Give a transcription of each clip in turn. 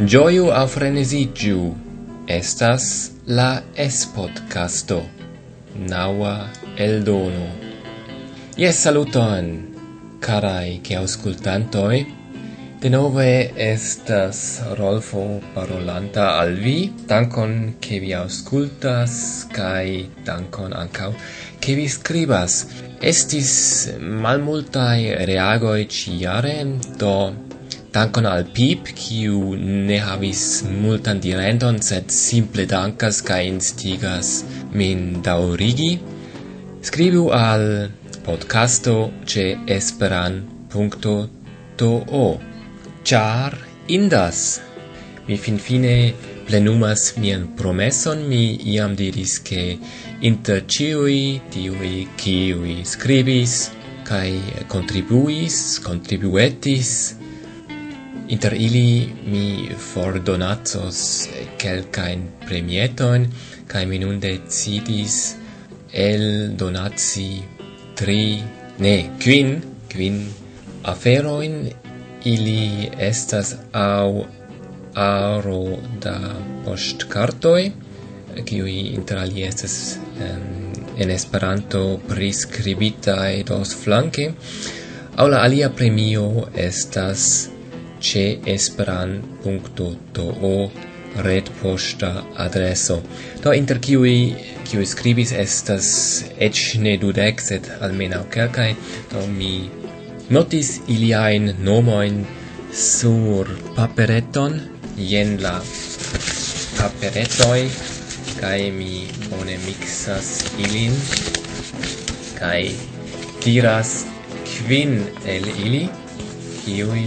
Gioiu au frenesigiu estas la es-podcasto, naua eldono. Yes, saluton, carai che auscultantoi. De nove estas Rolfo parolanta al vi. Dankon che vi auscultas, kai dankon ancau che vi scribas. Estis malmultai reagoi ciare, do Dankon al Pip, kiu ne havis multan direnton, sed simple dankas kaj instigas min daŭrigi. Skribu al podcasto ĉe esperan.to, ĉar indas. Mi finfine plenumas mian promeson, mi iam diris ke inter ĉiuj tiuj kiuj skribis kaj kontribuis, kontribuetis, Inter ili mi fordonacos quelcaen premietoin, cae mi nun decidis el donatsi tri, ne, quin, quin aferoin ili estas au aro da postcartoi, kiui inter alie estas um, en Esperanto prescribitae dos flanque, au la alia premio estas ĉe red posta adreso. Do inter kiui kiui scribis estas ec ne dudec, sed almenaŭ kelkaj, do mi notis iliain nomoin sur papereton, jen la paperetoi, kaj mi bone mixas ilin kai tiras quin el ili, kiui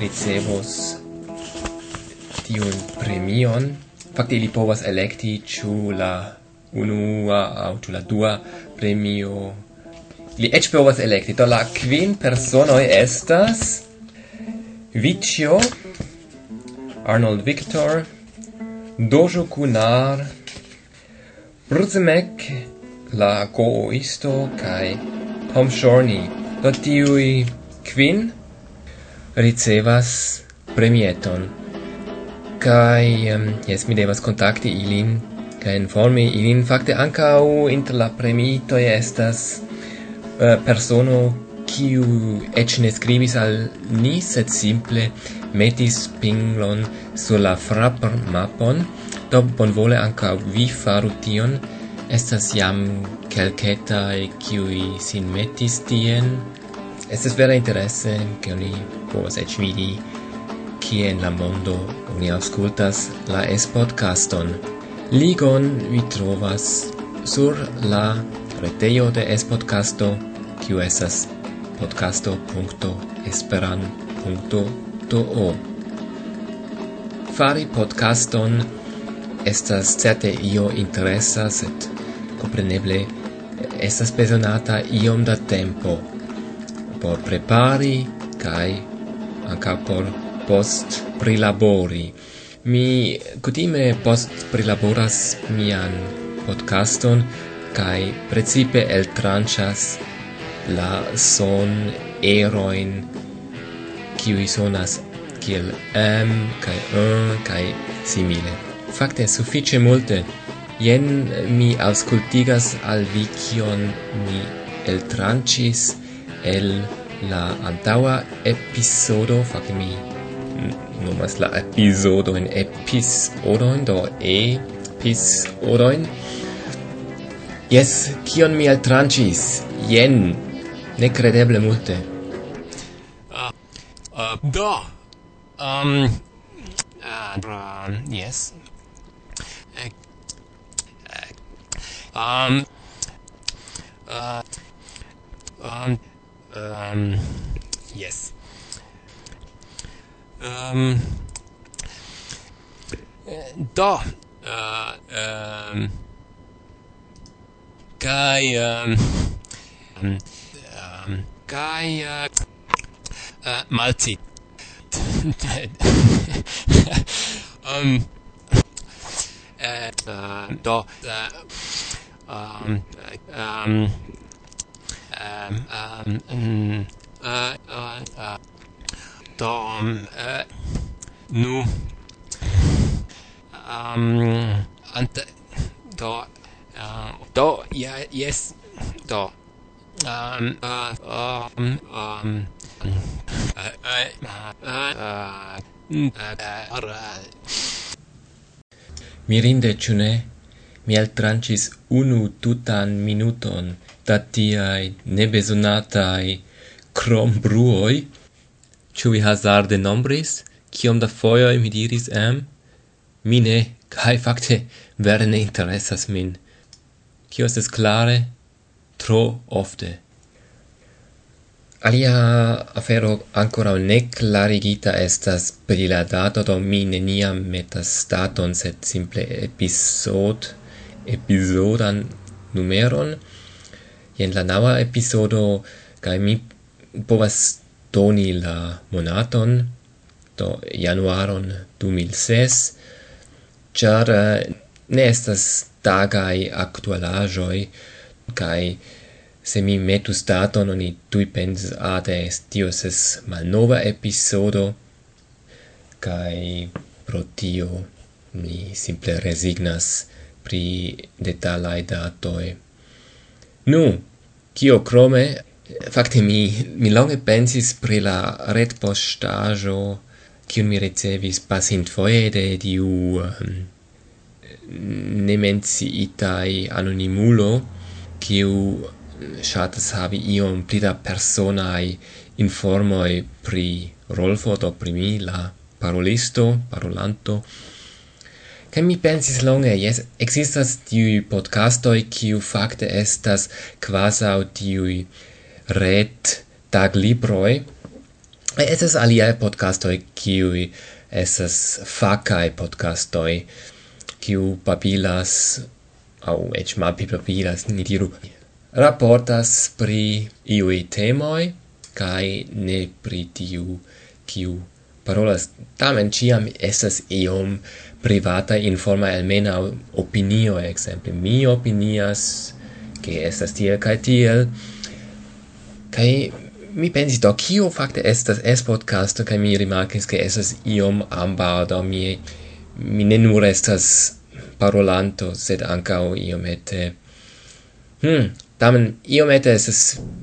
ricevos tiun premion. Fakte ili povas elekti ĉu la unua aŭ ĉu la dua premio. li eĉ povas elekti. Do la kvin personoj estas Vicio, Arnold Victor, Dojo Kunar, Bruzemek, la Goisto kai Tom Shorney. Do tiui kvin ricevas premieton. Kai um, jes mi devas kontakti ilin kai informi ilin. Fakte ankaŭ inter la premito estas uh, persono kiu eĉ ne skribis al ni sed simple metis pinglon sur la frapper mapon do bonvole ankaŭ vi faru tion. Estas jam kelketa kiu sin metis tien. Estes vera interesse che oni povas ec vidi kie en la mondo oni auscultas la es-podcaston. Ligon vi trovas sur la retejo de es-podcasto, kiu esas podcasto.esperan.to. Fari podcaston estas certe io interesa, sed compreneble eh, estas besonata iom da tempo por prepari kai anca por post prilabori. Mi kutime post prilaboras mian podcaston kai precipe el tranchas la son eroin kiui sonas kiel m kai un kai simile. Fakte suffice multe Jen mi auscultigas al vi kion mi eltrancis el la antaua episodo, fakte mi nomas la episodo en episodo do e episodon. Yes, kion mi altranĉis? Jen, nekredeble multe. Uh, uh, do, um, ah, uh, yes. Eh, eh, um, uh, um, um yes. Um do uh um kai um um kai uh, uh malti. Um uh, do uh, um um um, um, uh uh dom nu um, ante do uh, do ja yes do um uh, um um uh, uh, mirinde ĉu ne mi eltranĉis unu tutan minuton da tiai nebesonatai crombruoi, ciu vi hazarde nombris, Ciom da foioi mi diris am, mi ne, cae facte vere ne interessas min. Cio estes clare, tro ofte. Alia afero ancora ne clarigita estas pri la dato, do mi neniam metas daton, sed simple episod, episodan numeron, jen la nava episodo kaj mi povas doni la monaton do januaron 2006 ĉar eh, ne estas tagaj aktualaĵoj kaj se mi metus daton oni tui pensis ade tio ses malnova episodo kai pro tio mi simple resignas pri detalai datoi. Nu, Kio crome, fakte mi, mi longe pensis pri la retpostajo kiun mi ricevis pasint foie de diu um, nemenciitai anonimulo, kiu um, shatas havi iom pli da personai informoi pri Rolfo, do pri mi, la parolisto, parolanto, Kaj mi pensis longe, jes, existas tiuj podcastoj, kiu fakte estas kvazaŭ tiuj ret taglibroj. Estas aliaj podcastoj, kiuj estas fakaj podcastoj, kiu papilas au ech mapi babilas, ni diru, raportas pri iui temoi kai ne pri tiu kiu parolas. Tamen ciam esas iom privata informa almena opinio exemple. Mi opinias che estas tiel kai tiel. Kai mi pensi do kio fakte estas es podcast kai mi rimarkis ke es iom amba do mi mi ne nur estas parolanto sed ankaŭ iomete hm tamen iomete es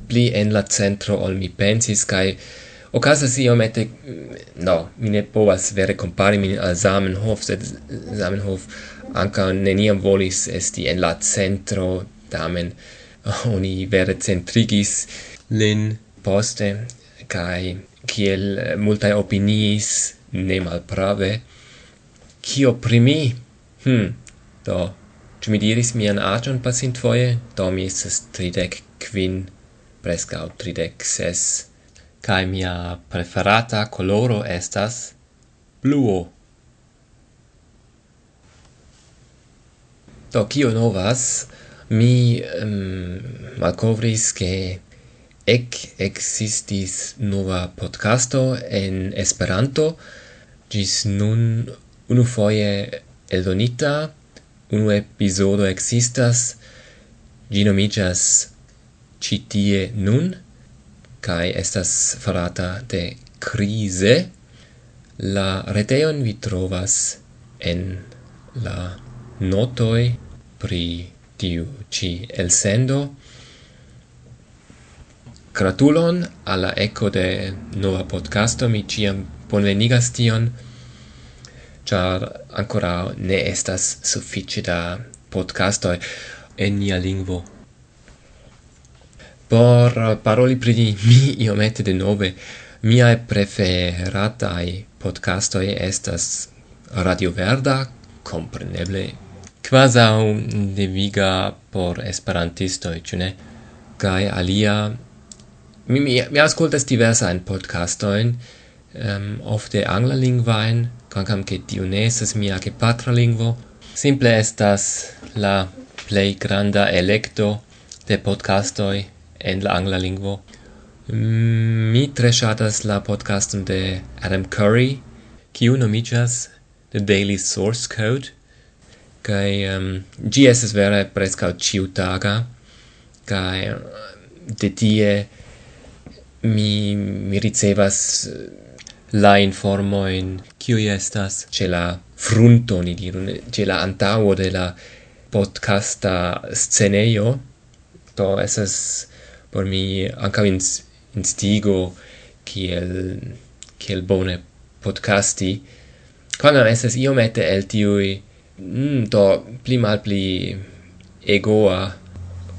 pli en la centro ol mi pensis kai Okazas iomete, no, mi ne povas vere compari min al Zamenhof, sed Zamenhof anca neniam volis esti en la centro, tamen oni vere centrigis lin poste, cae kiel multae opiniis, ne malprave, kio primi. Hm, do, Ĉu mi diris mian aĝon pasintfoje? Do mi estas tridek kvin, preskaŭ tridek ses cae mia preferata coloro estas bluo. Do kio novas, mi um, malkovris ke ek existis nova podcasto en Esperanto, gis nun unu foje eldonita, unu episodo existas, gi nomicas Citie Nun, kai estas farata de crise la reteon vi trovas en la notoi pri tiu ci elsendo Gratulon alla eco de nova podcasto, mi ciam bonvenigas tion, char ancora ne estas suffice da podcastoi en nia lingvo por paroli pri mi iomete de nove miae preferatai podcastoi estas Radio Verda, compreneble, un deviga por esperantistoi, ĉu ne? Kaj alia mi mi, mi ascoltas diversa in podcastoin um, ofte angla lingvain quancam che tiu ne mia che patra lingvo simple estas la plej granda electo de podcastoi en la angla lingvo. Mm, mi tre ŝatas la podcaston de Adam Curry, kiu nomiĝas The Daily Source Code, kai um, gi esas vere prescau ciutaga, kai de tie mi, mi ricevas eh, la informoin kiu estas ce la frunto, ni diru, ce la antauo de la podcasta sceneio, to esas por mi anca ins, instigo kiel kiel bone podcasti. Quando esas io mette el tiui mm, do pli mal pli egoa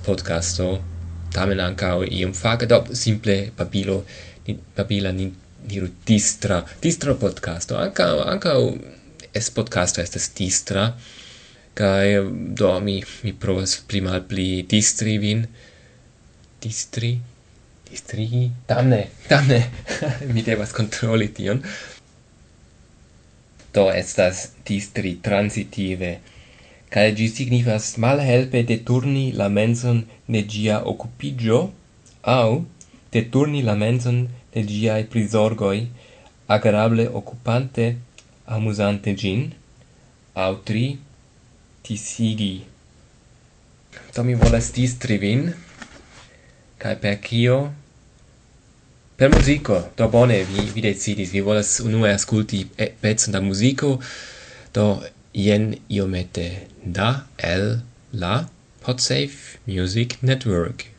podcasto tamen anca iom fac do simple papilo ni, papila ni diru distra distra podcasto. Anca anca es podcasto es distra kai do mi mi provas pli mal pli distri vin distri distrigi? Damne damne mi devas kontroli tion. Do estas distri transitive kaj ĝi signifas malhelpe deturni la menson de ĝia okupiĝo aŭ deturni la menson de ĝiaj prizorgoj agrable occupante amusante gin aŭ tri tisigi do mi volas distri vin kai per kio? Per muziko. Do bone, vi, vi decidis. Vi volas unue ascolti e pezon da muziko. Do jen iomete da el la Podsafe Music Network.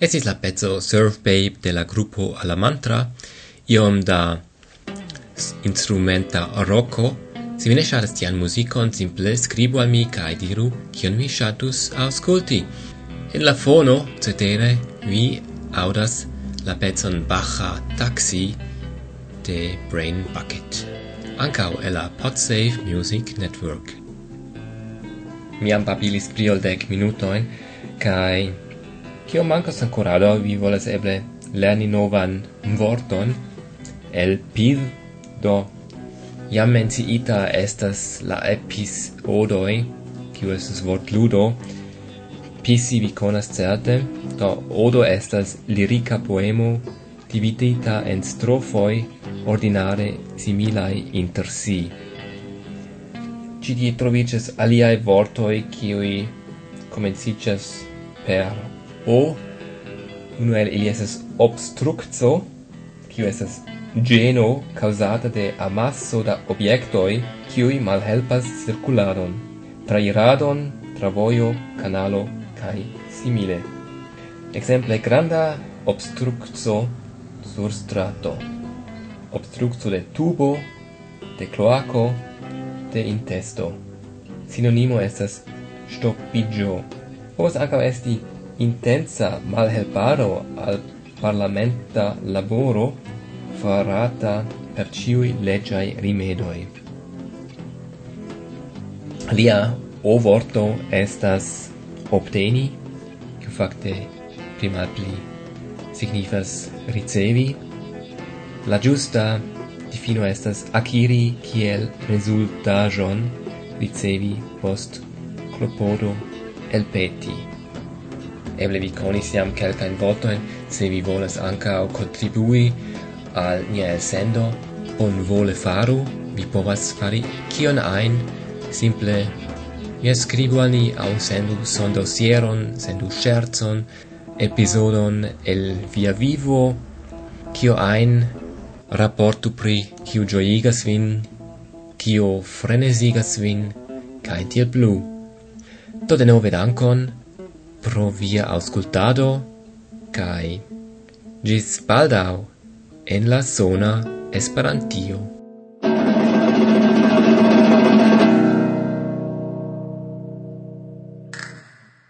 Estis la pezzo Surf Babe de la gruppo alla mantra, iom da instrumenta rocco, Si vi ne shatas tian musicon, simple scribu al mi cae diru kion vi shatus ausculti. En la fono, cetere, vi audas la pezzon Baja Taxi de Brain Bucket. Ancao e la Podsafe Music Network. Mi am babilis priol dec minutoin, cae kio mancas ancorado, vi volas eble lerni novan vorton? El pid, do jam menciita estas la episodoi, kiu estas vort ludo, pisi vi conas certe, do odo estas lirica poemo dividita en strofoi ordinare similai inter si. Ci die trovices aliae vortoi, kiui comencicias per O unu el ili estas obstrukco, kiu estas geno causata de amasso da objektoj kiui malhelpas circuladon, trairadon, travojo, canalo kai simile. Exemple granda obstrukco sur strato. Obstrukco de tubo, de cloaco, de intesto. Sinonimo estas stoppigio Povas ankaŭ esti intensa malhelparo al parlamenta laboro farata per ciui legiai rimedoi. Lia o vorto estas obteni, que facte prima pli signifas ricevi, la giusta difino estas aciri kiel resultajon ricevi post clopodo elpeti eble vi conis jam kelkajn vortojn, se vi volas ankaŭ kontribui al nia elsendo, bonvole faru, vi povas fari kion ajn, simple mi skribu al ni aŭ sendu sondosieron, sendu ŝercon, episodon el via vivo, kio ajn? Raportu pri kiu ĝojigas vin, kio frenezigas vin, kaj tiel plu. Do denove dankon, pro via auscultado kai gis baldau en la zona Esperantio.